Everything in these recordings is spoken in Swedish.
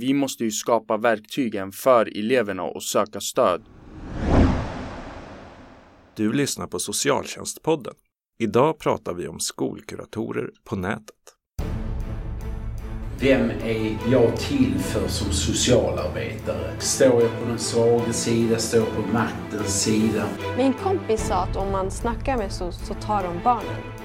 vi måste ju skapa verktygen för eleverna och söka stöd. Du lyssnar på Socialtjänstpodden. Idag pratar vi om skolkuratorer på nätet. Vem är jag till för som socialarbetare? Står jag på den svaga sida? Står jag på maktens sida? Min kompis sa att om man snackar med SOS så tar de barnen.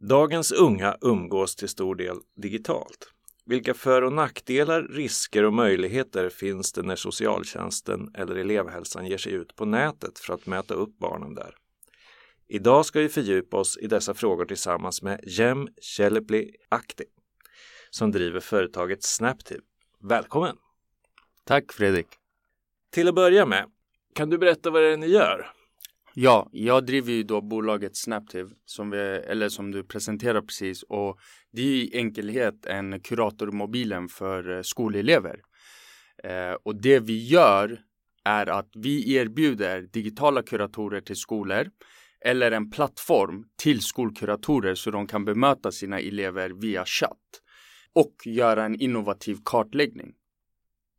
Dagens unga umgås till stor del digitalt. Vilka för och nackdelar, risker och möjligheter finns det när socialtjänsten eller elevhälsan ger sig ut på nätet för att möta upp barnen där? Idag ska vi fördjupa oss i dessa frågor tillsammans med Jem Kjellepli Akti som driver företaget Snaptive. Välkommen! Tack Fredrik! Till att börja med, kan du berätta vad det är ni gör? Ja, jag driver ju då bolaget Snaptive som, vi, eller som du presenterar precis och det är i enkelhet en kuratormobilen för eh, skolelever. Eh, och det vi gör är att vi erbjuder digitala kuratorer till skolor eller en plattform till skolkuratorer så de kan bemöta sina elever via chatt och göra en innovativ kartläggning.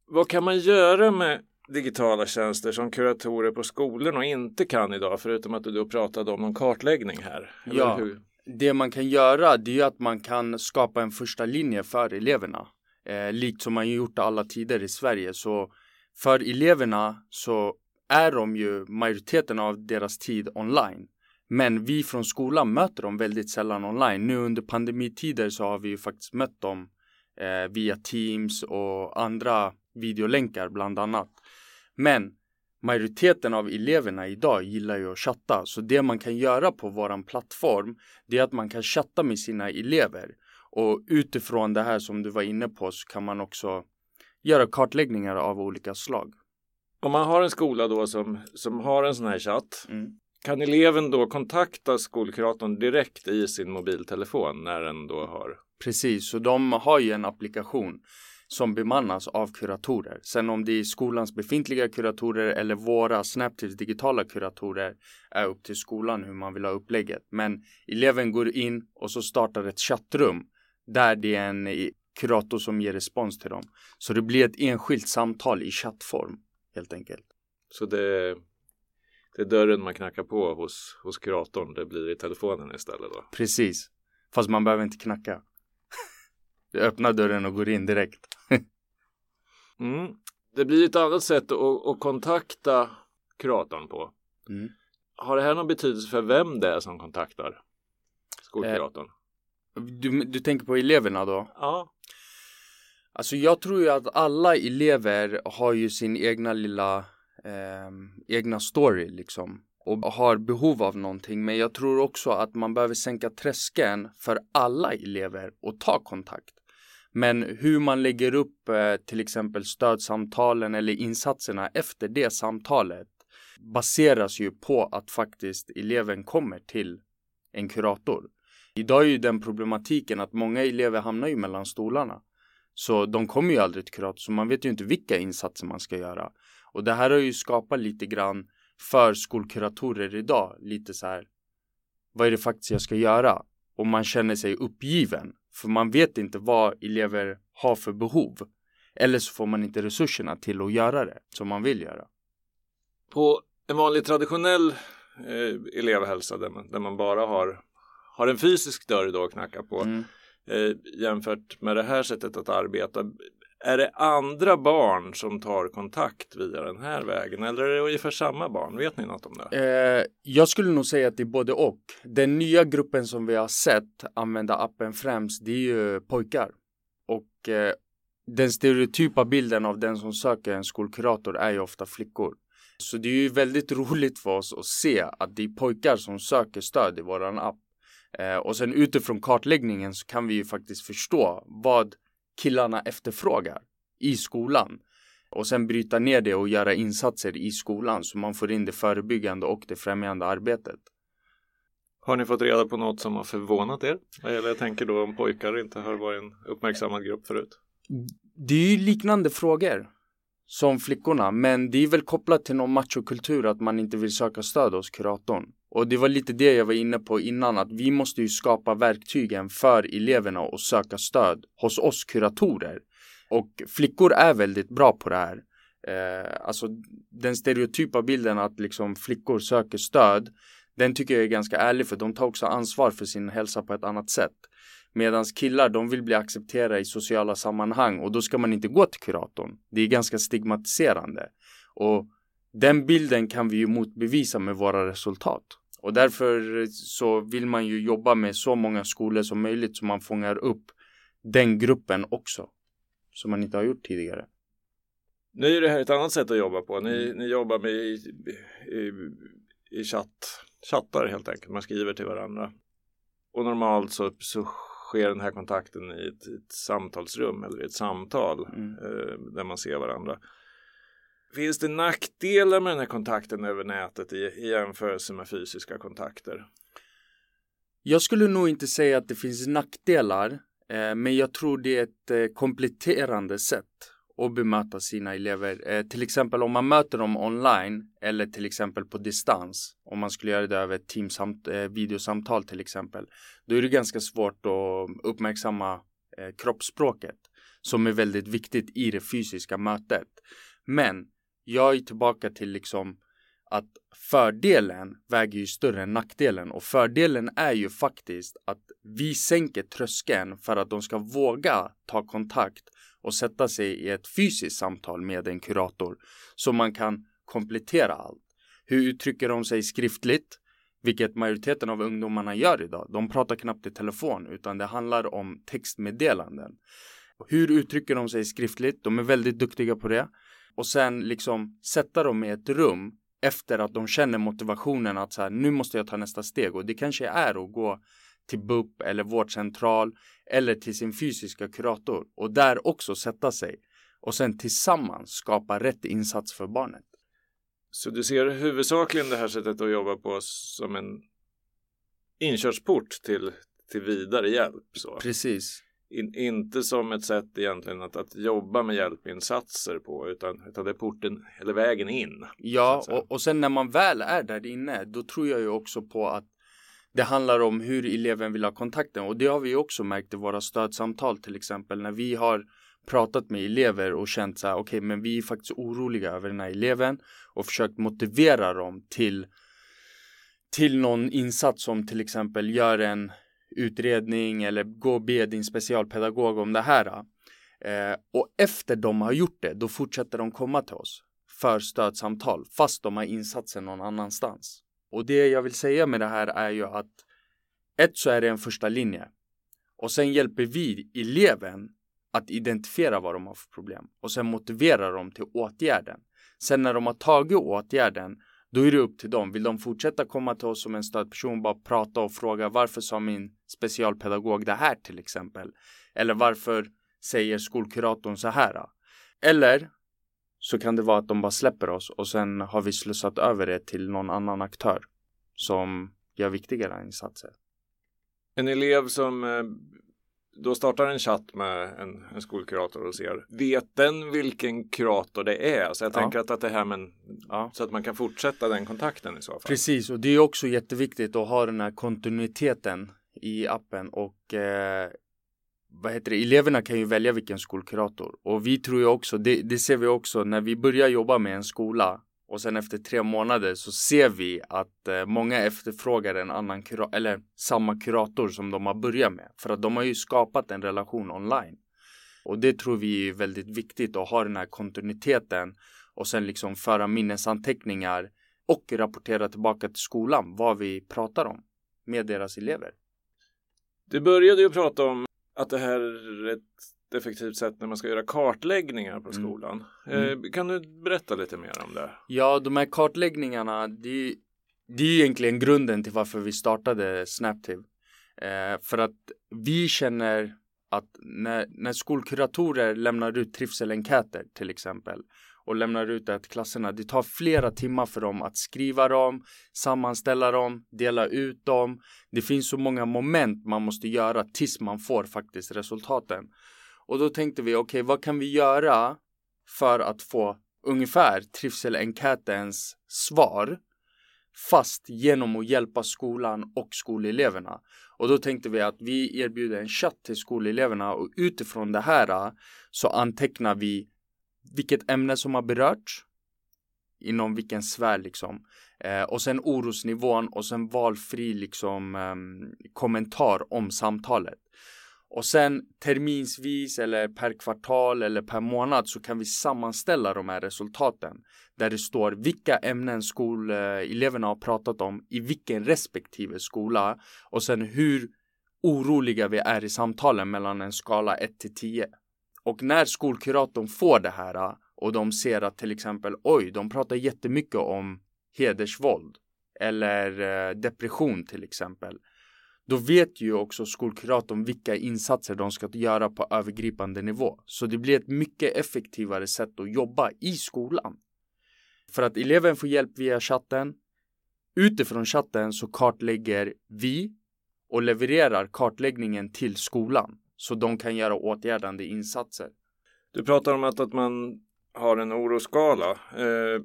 Vad kan man göra med digitala tjänster som kuratorer på skolorna inte kan idag förutom att du då pratade om någon kartläggning här? Ja. hur? Det man kan göra det är att man kan skapa en första linje för eleverna. Eh, likt som man gjort alla tider i Sverige. Så för eleverna så är de ju majoriteten av deras tid online. Men vi från skolan möter dem väldigt sällan online. Nu under pandemitider så har vi ju faktiskt mött dem eh, via Teams och andra videolänkar bland annat. Men majoriteten av eleverna idag gillar ju att chatta. Så det man kan göra på våran plattform det är att man kan chatta med sina elever. Och utifrån det här som du var inne på så kan man också göra kartläggningar av olika slag. Om man har en skola då som, som har en sån här chatt Mm. kan eleven då kontakta skolkuratorn direkt i sin mobiltelefon när den då har Precis, så de har ju en applikation som bemannas av kuratorer. Sen om det är skolans befintliga kuratorer eller våra Snaptives digitala kuratorer är upp till skolan hur man vill ha upplägget. Men eleven går in och så startar ett chattrum där det är en kurator som ger respons till dem. Så det blir ett enskilt samtal i chattform helt enkelt. så det, det är dörren man knackar på hos, hos kuratorn. Det blir i telefonen istället då. Precis. Fast man behöver inte knacka. Du öppnar dörren och går in direkt. Mm. Det blir ett annat sätt att, att kontakta kuratorn på. Mm. Har det här någon betydelse för vem det är som kontaktar skolkuratorn? Du, du tänker på eleverna då? Ja, Alltså jag tror ju att alla elever har ju sin egna lilla eh, egna story liksom och har behov av någonting men jag tror också att man behöver sänka tröskeln för alla elever och ta kontakt. Men hur man lägger upp eh, till exempel stödsamtalen eller insatserna efter det samtalet baseras ju på att faktiskt eleven kommer till en kurator. Idag är ju den problematiken att många elever hamnar ju mellan stolarna. Så de kommer ju aldrig till kurator, så man vet ju inte vilka insatser man ska göra. Och det här har ju skapat lite grann för skolkuratorer idag, lite så här. Vad är det faktiskt jag ska göra? Och man känner sig uppgiven, för man vet inte vad elever har för behov. Eller så får man inte resurserna till att göra det som man vill göra. på en vanlig traditionell eh, elevhälsa där man, där man bara har, har en fysisk dörr då att knacka på Mm. eh, jämfört med det här sättet att arbeta. Är det andra barn som tar kontakt via den här vägen eller är det ungefär samma barn? Vet ni något om det? Eh, jag skulle nog säga att det är både och. Den nya gruppen som vi har sett använda appen främst, det är ju pojkar. Och eh, den stereotypa bilden av den som söker en skolkurator är ju ofta flickor. Så det är ju väldigt roligt för oss att se att det är pojkar som söker stöd i våran app. Eh, och sen utifrån kartläggningen så kan vi ju faktiskt förstå vad killarna efterfrågar i skolan. och sen bryta ner det och göra insatser i skolan så man får in det förebyggande och det främjande arbetet. Har ni fått reda på något som har förvånat er? Eller jag tänker då om pojkar inte har varit en uppmärksammad grupp förut. Det är ju liknande frågor som flickorna, men det är väl kopplat till någon machokultur att man inte vill söka stöd hos kuratorn. Och det var lite det jag var inne på innan, att vi måste ju skapa verktygen för eleverna och söka stöd hos oss kuratorer. Och flickor är väldigt bra på det här. Eh, alltså den stereotypa bilden att liksom flickor söker stöd, den tycker jag är ganska ärlig för de tar också ansvar för sin hälsa på ett annat sätt. Medan killar, de vill bli accepterade i sociala sammanhang och då ska man inte gå till kuratorn. Det är ganska stigmatiserande. Och den bilden kan vi ju motbevisa med våra resultat. Och därför så vill man ju jobba med så många skolor som möjligt så man fångar upp den gruppen också. Som man inte har gjort tidigare. Nu är det här ett annat sätt att jobba på. Ni, ni jobbar med i, i, i chatt, chattar helt enkelt. Man skriver till varandra. Och normalt så, så sker den här kontakten i ett, ett samtalsrum eller i ett samtal mm. eh, där man ser varandra. Finns det nackdelar med den här kontakten över nätet i, i jämförelse med fysiska kontakter? Jag skulle nog inte säga att det finns nackdelar, eh, men jag tror det är ett eh, kompletterande sätt och bemöta sina elever. Eh, till exempel om man möter dem online eller till exempel på distans. Om man skulle göra det över ett teamsamt, eh, videosamtal till exempel. Då är det ganska svårt att uppmärksamma eh, kroppsspråket som är väldigt viktigt i det fysiska mötet. Men jag är tillbaka till liksom att fördelen väger ju större än nackdelen och fördelen är ju faktiskt att vi sänker tröskeln för att de ska våga ta kontakt och sätta sig i ett fysiskt samtal med en kurator så man kan komplettera allt. Hur uttrycker de sig skriftligt? Vilket majoriteten av ungdomarna gör idag. De pratar knappt i telefon utan det handlar om textmeddelanden. Hur uttrycker de sig skriftligt? De är väldigt duktiga på det. Och sen liksom sätta dem i ett rum efter att de känner motivationen att så här, nu måste jag ta nästa steg och det kanske är att gå till BUP eller vårdcentral eller till sin fysiska kurator och där också sätta sig och sen tillsammans skapa rätt insats för barnet. Så du ser huvudsakligen det här sättet att jobba på som en inkörsport till, till vidare hjälp? Så. Precis. In, inte som ett sätt egentligen att, att jobba med hjälpinsatser på utan, utan det är porten eller vägen in. Ja, och, och sen när man väl är där inne då tror jag ju också på att det handlar om hur eleven vill ha kontakten och det har vi också märkt i våra stödsamtal till exempel när vi har pratat med elever och känt så här okej okay, men vi är faktiskt oroliga över den här eleven och försökt motivera dem till till någon insats som till exempel gör en utredning eller gå och be din specialpedagog om det här. Eh, och efter de har gjort det, då fortsätter de komma till oss för stödsamtal fast de har insatsen någon annanstans. Och det jag vill säga med det här är ju att ett så är det en första linje och sen hjälper vi eleven att identifiera vad de har för problem och sen motivera dem till åtgärden. Sen när de har tagit åtgärden då är det upp till dem. Vill de fortsätta komma till oss som en stödperson, bara prata och fråga varför sa min specialpedagog det här till exempel? Eller varför säger skolkuratorn så här? Eller så kan det vara att de bara släpper oss och sen har vi slussat över det till någon annan aktör som gör viktigare insatser. En elev som eh, då startar en chatt med en, en skolkurator och ser, vet den vilken kurator det är? Så jag ja. tänker att, att det här med, ja. så att man kan fortsätta den kontakten i så fall. Precis, och det är också jätteviktigt att ha den här kontinuiteten i appen och eh, vad heter det, eleverna kan ju välja vilken skolkurator och vi tror ju också, det, det ser vi också när vi börjar jobba med en skola och sen efter tre månader så ser vi att eh, många efterfrågar en annan kurator eller samma kurator som de har börjat med för att de har ju skapat en relation online. Och det tror vi är väldigt viktigt att ha den här kontinuiteten och sen liksom föra minnesanteckningar och rapportera tillbaka till skolan vad vi pratar om med deras elever. Du började ju prata om att det här är ett effektivt sätt när man ska göra kartläggningar på mm. skolan. Mm. Mm. kan du berätta lite mer om det? Ja, de här kartläggningarna, det, det är egentligen grunden till varför vi startade Snaptiv. Eh, för att vi känner att när, när skolkuratorer lämnar ut trivselenkäter till exempel och lämnar ut det till klasserna. Det tar flera timmar för dem att skriva dem, sammanställa dem, dela ut dem. Det finns så många moment man måste göra tills man får faktiskt resultaten. Och då tänkte vi, okej, okay, vad kan vi göra för att få ungefär trivselenkätens svar fast genom att hjälpa skolan och skoleleverna. Och då tänkte vi att vi erbjuder en chatt till skoleleverna och utifrån det här äh, så antecknar vi vilket ämne som har berörts inom vilken sfär liksom eh, och sen orosnivån och sen valfri liksom eh, kommentar om samtalet. Och sen terminsvis eller per kvartal eller per månad så kan vi sammanställa de här resultaten där det står vilka ämnen skoleleverna har pratat om i vilken respektive skola och sen hur oroliga vi är i samtalen mellan en skala 1 till 10. Och när skolkuratorn får det här och de ser att till exempel oj, de pratar jättemycket om hedersvåld eller eh, depression till exempel. Då vet ju också skolkuratorn vilka insatser de ska göra på övergripande nivå. Så det blir ett mycket effektivare sätt att jobba i skolan. För att eleven får hjälp via chatten. Utifrån chatten så kartlägger vi och levererar kartläggningen till skolan så de kan göra åtgärdande insatser. Du pratar om att, att man har en oroskala. Eh,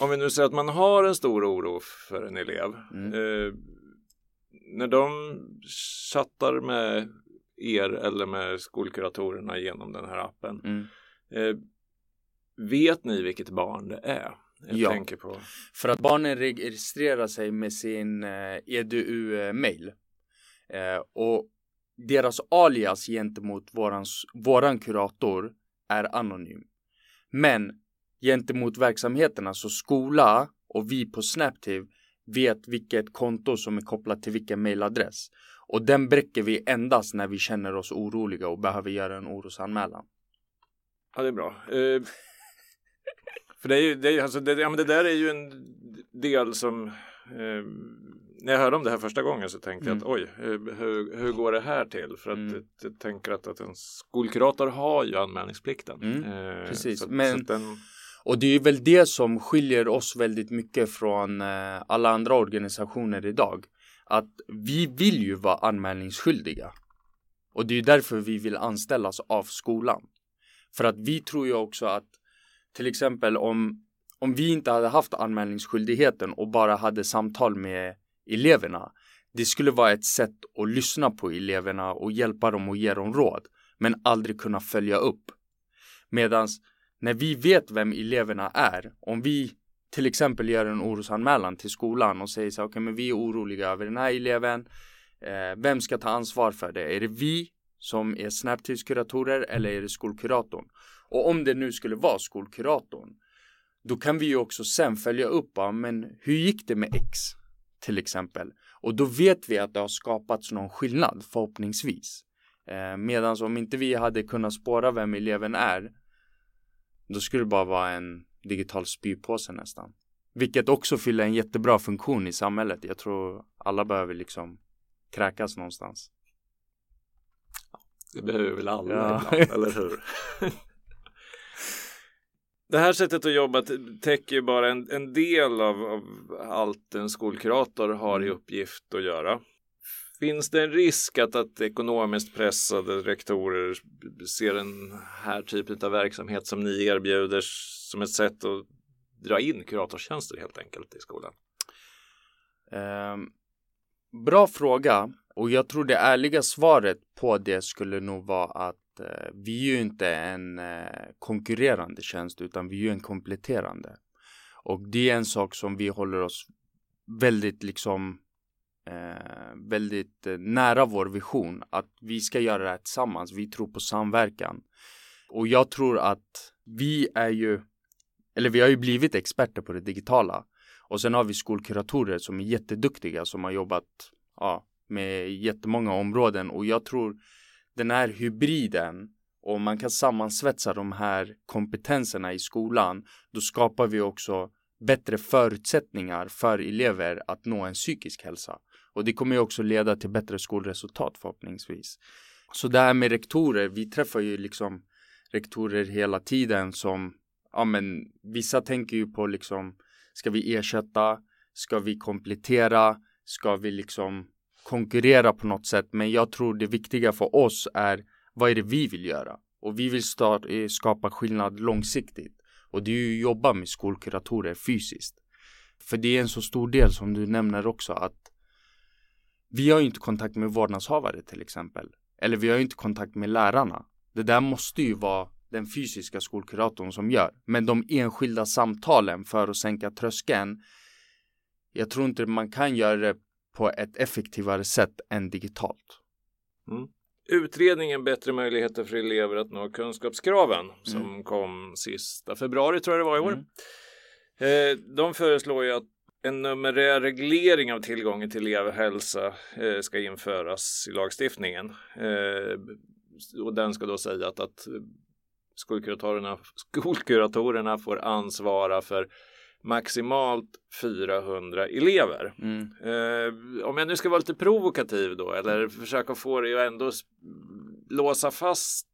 om vi nu säger att man har en stor oro för en elev. Mm. Eh, när de chattar med er eller med skolkuratorerna genom den här appen. Mm. Eh, vet ni vilket barn det är? Jag ja, tänker på. för att barnen registrerar sig med sin eh, EDU-mail. Eh, och deras alias gentemot våran, våran kurator är anonym. Men gentemot verksamheterna, så skola och vi på Snaptive vet vilket konto som är kopplat till vilken mailadress. Och den bräcker vi endast när vi känner oss oroliga och behöver göra en orosanmälan. Ja, det är bra. Uh, för det är ju, det, är, alltså, det, ja, men det där är ju en del som uh, när jag hörde om det här första gången så tänkte mm. jag att oj, hur, hur går det här till? För att mm. jag, jag tänker att, att en skolkurator har ju anmälningsplikten. Mm. Eh, Precis, så, men så den och det är väl det som skiljer oss väldigt mycket från eh, alla andra organisationer idag. Att vi vill ju vara anmälningsskyldiga. Och det är därför vi vill anställas av skolan. För att vi tror ju också att till exempel om om vi inte hade haft anmälningsskyldigheten och bara hade samtal med eleverna. Det skulle vara ett sätt att lyssna på eleverna och hjälpa dem och ge dem råd, men aldrig kunna följa upp. Medans när vi vet vem eleverna är, om vi till exempel gör en orosanmälan till skolan och säger så okej, okay, men vi är oroliga över den här eleven. Eh, vem ska ta ansvar för det? Är det vi som är snabbtidskuratorer eller är det skolkuratorn? Och om det nu skulle vara skolkuratorn, då kan vi ju också sen följa upp, ja, men hur gick det med X? till exempel. Och då vet vi att det har skapats någon skillnad förhoppningsvis. Eh, Medan om inte vi hade kunnat spåra vem eleven är då skulle det bara vara en digital spypåse nästan. Vilket också fyller en jättebra funktion i samhället. Jag tror alla behöver liksom kräkas någonstans. Det behöver väl alla ja. ibland, eller hur? Det här sättet att jobba täcker ju bara en, en del av, av, allt en skolkurator har i mm. uppgift att göra. Finns det en risk att, att ekonomiskt pressade rektorer ser den här typen av verksamhet som ni erbjuder som ett sätt att dra in kuratorstjänster helt enkelt i skolan? Eh, bra fråga och jag tror det ärliga svaret på det skulle nog vara att eh, vi är ju inte en eh, konkurrerande tjänst utan vi är ju en kompletterande. Och det är en sak som vi håller oss väldigt liksom eh, väldigt eh, nära vår vision att vi ska göra det här tillsammans. Vi tror på samverkan. Och jag tror att vi är ju, eller vi har ju blivit experter på det digitala. Och sen har vi skolkuratorer som är jätteduktiga som har jobbat ja, med jättemånga områden och jag tror den här hybriden och man kan sammansvetsa de här kompetenserna i skolan, då skapar vi också bättre förutsättningar för elever att nå en psykisk hälsa. Och det kommer ju också leda till bättre skolresultat förhoppningsvis. Så det här med rektorer, vi träffar ju liksom rektorer hela tiden som, ja men vissa tänker ju på liksom, ska vi ersätta, ska vi komplettera, ska vi liksom konkurrera på något sätt. Men jag tror det viktiga för oss är vad är det vi vill göra? Och vi vill start, eh, skapa skillnad långsiktigt. Och det är ju att jobba med skolkuratorer fysiskt. För det är en så stor del som du nämner också att vi har ju inte kontakt med vårdnadshavare till exempel. Eller vi har ju inte kontakt med lärarna. Det där måste ju vara den fysiska skolkuratorn som gör. Men de enskilda samtalen för att sänka tröskeln. Jag tror inte man kan göra det på ett effektivare sätt än digitalt. Mm. Utredningen Bättre möjligheter för elever att nå kunskapskraven mm. som kom sista februari tror jag det var i år. Mm. Eh, de föreslår ju att en numerär reglering av tillgången till elevhälsa eh, ska införas i lagstiftningen. Eh, och den ska då säga att, att skolkuratorerna, skolkuratorerna får ansvara för maximalt 400 elever. Mm. Eh, om jag nu ska vara lite provokativ då eller försöka få det att ändå låsa fast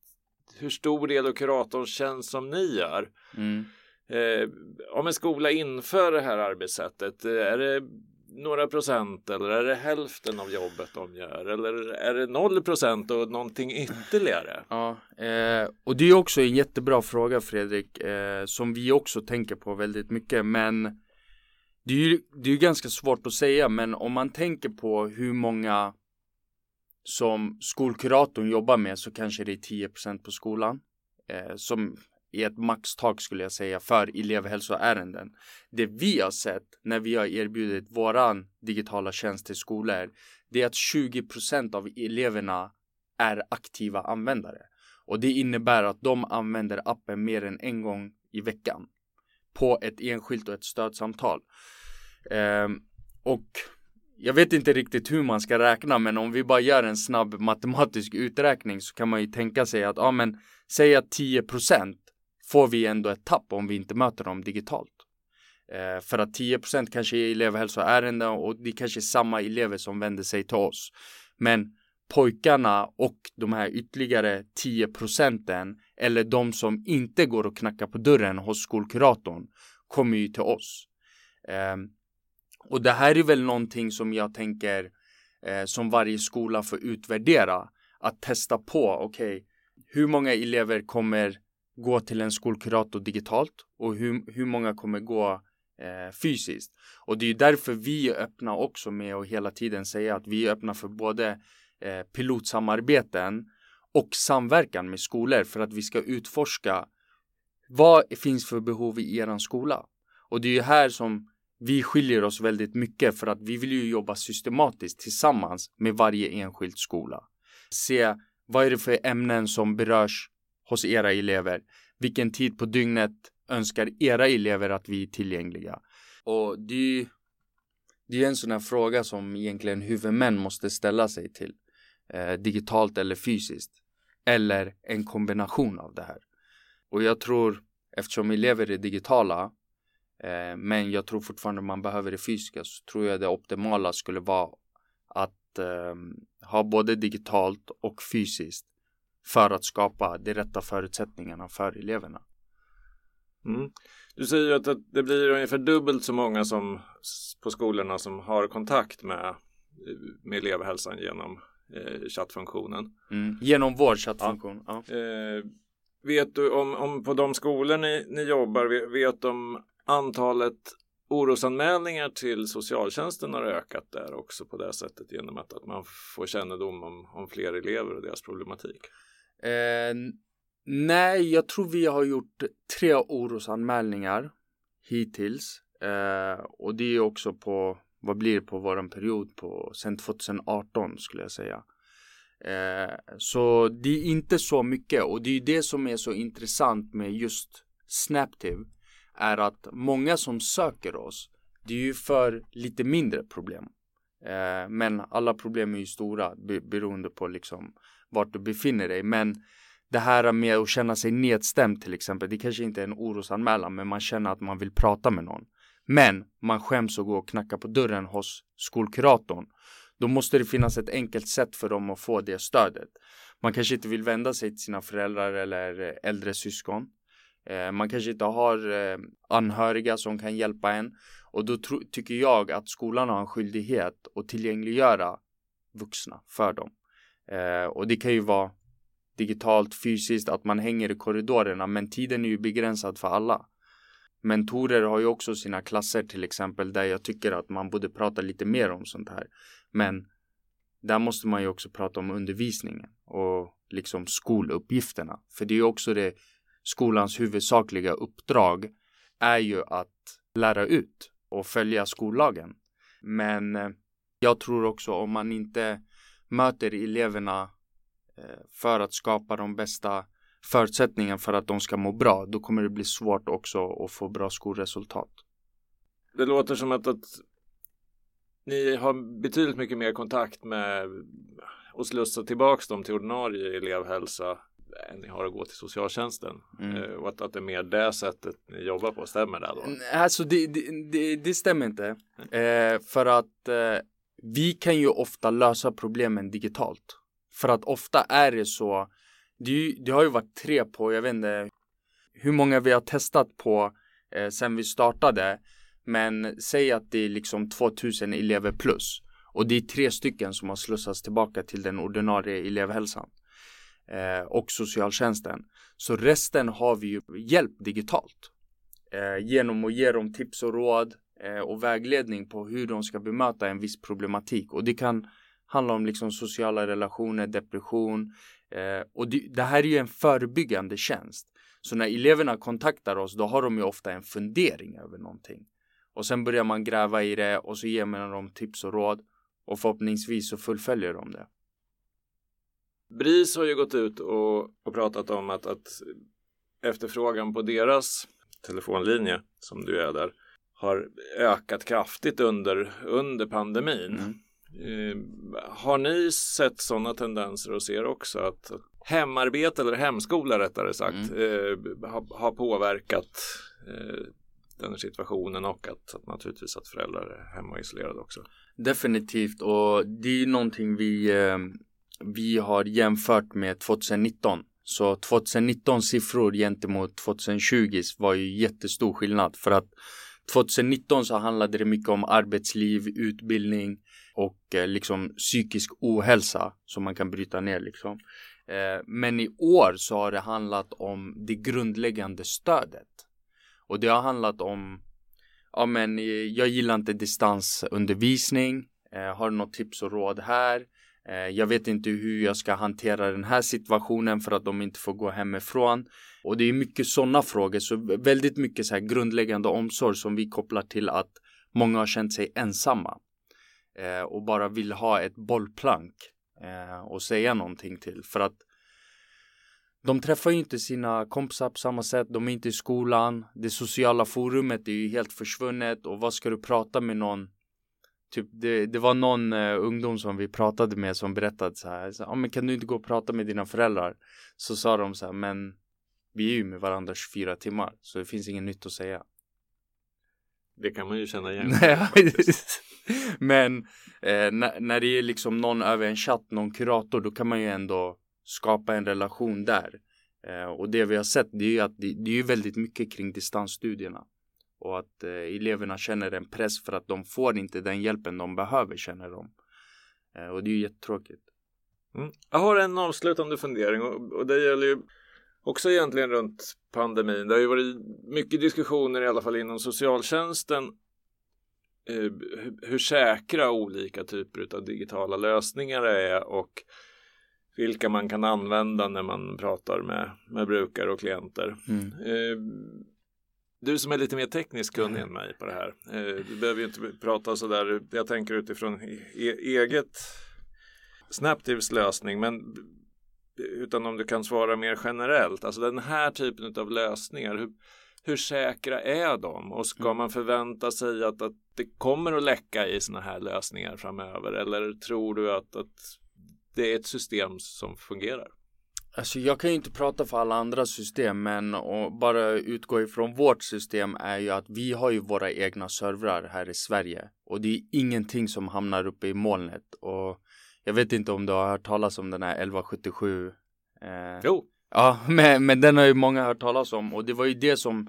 hur stor del av kuratorns tjänst som ni gör. Mm. Eh, om en skola inför det här arbetssättet, eh, är det några procent eller är det hälften av jobbet de gör eller är det noll procent och någonting ytterligare? Ja, eh, och det är också en jättebra fråga Fredrik eh, som vi också tänker på väldigt mycket men det är ju det är ganska svårt att säga men om man tänker på hur många som skolkuratorn jobbar med så kanske det är 10% på skolan eh, som i ett maxtak skulle jag säga för elevhälsoärenden. Det vi har sett när vi har erbjudit våran digitala tjänst till skolor det är att 20% av eleverna är aktiva användare och det innebär att de använder appen mer än en gång i veckan på ett enskilt och ett stödsamtal. Ehm, och jag vet inte riktigt hur man ska räkna men om vi bara gör en snabb matematisk uträkning så kan man ju tänka sig att ja men säg att 10 får vi ändå ett tapp om vi inte möter dem digitalt. Eh, för att 10% kanske är elevhälsoärenden och det kanske är samma elever som vänder sig till oss. Men pojkarna och de här ytterligare 10 procenten eller de som inte går och knackar på dörren hos skolkuratorn kommer ju till oss. Eh, och det här är väl någonting som jag tänker eh, som varje skola får utvärdera. Att testa på, okej, okay, hur många elever kommer gå till en skolkurator digitalt och hur, hur många kommer gå eh, fysiskt. Och det är ju därför vi är öppna också med att hela tiden säga att vi är öppna för både eh, pilotsamarbeten och samverkan med skolor för att vi ska utforska vad finns för behov i eran skola. Och det är ju här som vi skiljer oss väldigt mycket för att vi vill ju jobba systematiskt tillsammans med varje enskild skola. Se vad är det för ämnen som berörs hos era elever? Vilken tid på dygnet önskar era elever att vi är tillgängliga? Och det är, det är en sån här fråga som egentligen huvudmän måste ställa sig till. Eh, digitalt eller fysiskt. Eller en kombination av det här. Och jag tror, eftersom elever är digitala, eh, men jag tror fortfarande man behöver det fysiska, så tror jag det optimala skulle vara att eh, ha både digitalt och fysiskt för att skapa de rätta förutsättningarna för eleverna. Mm. Du säger att det blir ungefär dubbelt så många som på skolorna som har kontakt med, med elevhälsan genom eh, chattfunktionen. Mm. Genom vår chattfunktion. Ja. Ja. Eh, vet du om, om på de skolor ni, ni jobbar, vet, vet om antalet orosanmälningar till socialtjänsten har ökat där också på det sättet genom att, att man får kännedom om, om fler elever och deras problematik? Eh, nej, jag tror vi har gjort tre orosanmälningar hittills. Eh, och det är också på, vad blir det på våran period på, sen 2018 skulle jag säga. Eh, så det är inte så mycket och det är det som är så intressant med just Snaptive är att många som söker oss det är ju för lite mindre problem. Eh, men alla problem är ju stora beroende på liksom vart du befinner dig. Men det här med att känna sig nedstämd till exempel, det kanske inte är en orosanmälan, men man känner att man vill prata med någon. Men man skäms att gå och knacka på dörren hos skolkuratorn. Då måste det finnas ett enkelt sätt för dem att få det stödet. man kanske inte vill vända sig till sina föräldrar eller äldre syskon. Eh, man kanske inte har eh, anhöriga som kan hjälpa en och då tycker jag att skolan har en skyldighet att tillgängliggöra vuxna för dem. Eh, och det kan ju vara digitalt, fysiskt, att man hänger i korridorerna men tiden är ju begränsad för alla. Mentorer har ju också sina klasser till exempel där jag tycker att man borde prata lite mer om sånt här. Men där måste man ju också prata om undervisningen och liksom skoluppgifterna. För det är ju också det skolans huvudsakliga uppdrag är ju att lära ut och följa skollagen. Men eh, jag tror också om man inte möter eleverna eh, för att skapa de bästa förutsättningarna för att de ska må bra, då kommer det bli svårt också att få bra skolresultat. Det låter som att, att ni har betydligt mycket mer kontakt med och slussa tillbaks dem till ordinarie elevhälsa än ni har att gå till socialtjänsten. Mm. Eh, och att, att det är mer det sättet ni jobbar på, stämmer det då? Alltså det, det, det, det stämmer inte. Eh, för att eh, vi kan ju ofta lösa problemen digitalt. För att ofta är det så, det, det har ju varit tre på, jag vet inte hur många vi har testat på eh, sen vi startade. Men säg att det är liksom 2000 elever plus. Och det är tre stycken som har slussats tillbaka till den ordinarie elevhälsan eh, och socialtjänsten. Så resten har vi ju hjälp digitalt eh, genom att ge dem tips och råd Eh, och vägledning på hur de ska bemöta en viss problematik och det kan handla om liksom sociala relationer, depression eh, och det, det här är ju en förebyggande tjänst. Så när eleverna kontaktar oss då har de ju ofta en fundering över någonting och sen börjar man gräva i det och så ger man dem tips och råd och förhoppningsvis så fullföljer de det. BRIS har ju gått ut och, och pratat om att, att efterfrågan på deras telefonlinje som du är där har ökat kraftigt under, under pandemin. Mm. Eh, har ni sett sådana tendenser och ser också att, hemarbete eller hemskola rättare sagt mm. eh, har, har, påverkat eh, den här situationen och att, att naturligtvis att föräldrar är hemma isolerade också. Definitivt och det är någonting vi eh, vi har jämfört med 2019. Så 2019 siffror gentemot 2020 var ju jättestor skillnad för att 2019 så handlade det mycket om arbetsliv, utbildning och eh, liksom psykisk ohälsa som man kan bryta ner liksom. Eh, men i år så har det handlat om det grundläggande stödet. Och det har handlat om, ja men eh, jag gillar inte distansundervisning, har du något tips och råd här? Eh, jag vet inte hur jag ska hantera den här situationen för att de inte får gå hemifrån. Och det är mycket sådana frågor, så väldigt mycket så här grundläggande omsorg som vi kopplar till att många har känt sig ensamma. Eh, och bara vill ha ett bollplank eh, och säga någonting till. För att de träffar ju inte sina kompisar på samma sätt, de är inte i skolan, det sociala forumet är ju helt försvunnet och vad ska du prata med någon Typ det, det var någon uh, ungdom som vi pratade med som berättade så här, så, ah, men kan du inte gå och prata med dina föräldrar? Så sa de så här, men vi är ju med varandra 24 timmar så det finns inget nytt att säga. Det kan man ju känna igen. men eh, när, när det är liksom någon över en chatt, någon kurator, då kan man ju ändå skapa en relation där. Eh, och det vi har sett, det är ju att det, det är ju väldigt mycket kring distansstudierna och att eh, eleverna känner en press för att de får inte den hjälpen de behöver känner de. Eh, och det är ju jättetråkigt. Mm. Jag har en avslutande fundering och, och det gäller ju också egentligen runt pandemin. Det har ju varit mycket diskussioner i alla fall inom socialtjänsten eh, hur, säkra olika typer av digitala lösningar är och vilka man kan använda när man pratar med, med brukare och klienter. Mm. Du som är lite mer tekniskt kunnig än mig på det här. Eh, du behöver ju inte prata så där. Jag tänker utifrån e eget Snaptives lösning. Men utan om du kan svara mer generellt. Alltså den här typen av lösningar. Hur, hur säkra är de? Och ska mm. man förvänta sig att, att det kommer att läcka i sådana här lösningar framöver? Eller tror du att, att det är ett system som fungerar? Alltså jag kan ju inte prata för alla andra system men och bara utgå ifrån vårt system är ju att vi har ju våra egna servrar här i Sverige. Och det är ingenting som hamnar uppe i molnet. Och Jag vet inte om du har hört talas om den här 1177. Eh, Jo, Ja, men, men den har ju många hört talas om. Och det var ju det som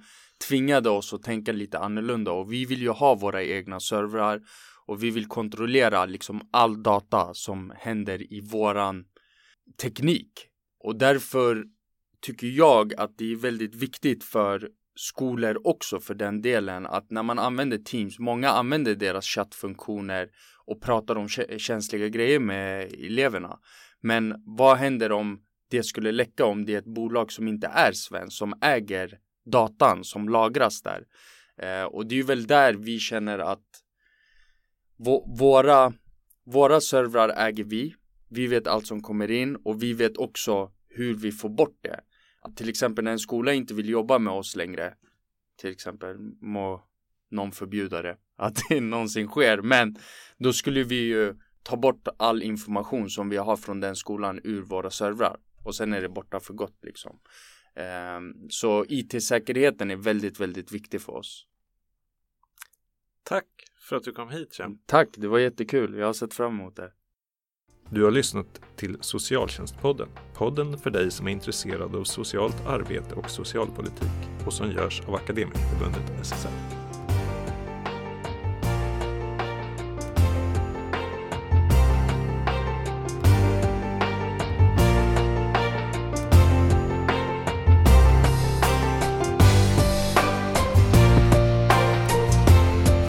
tvingade oss att tänka lite annorlunda. Och vi vill ju ha våra egna servrar. Och vi vill kontrollera liksom all data som händer i våran teknik och därför tycker jag att det är väldigt viktigt för skolor också för den delen att när man använder Teams, många använder deras chattfunktioner och pratar om känsliga grejer med eleverna. Men vad händer om det skulle läcka om det är ett bolag som inte är svenskt som äger datan som lagras där. Eh, och det är ju väl där vi känner att våra, våra servrar äger vi. Vi vet allt som kommer in och vi vet också hur vi får bort det. Att till exempel när en skola inte vill jobba med oss längre, till exempel må någon förbjuda det, att det någonsin sker, men då skulle vi ju ta bort all information som vi har från den skolan ur våra servrar och sen är det borta för gott liksom. Ehm, så IT-säkerheten är väldigt, väldigt viktig för oss. tack för att du kom hit Cem. Tack, det var jättekul. Jag har sett fram emot det. Du har lyssnat till Socialtjänstpodden. Podden för dig som är intresserad av socialt arbete och socialpolitik och som görs av Akademikerförbundet SSR.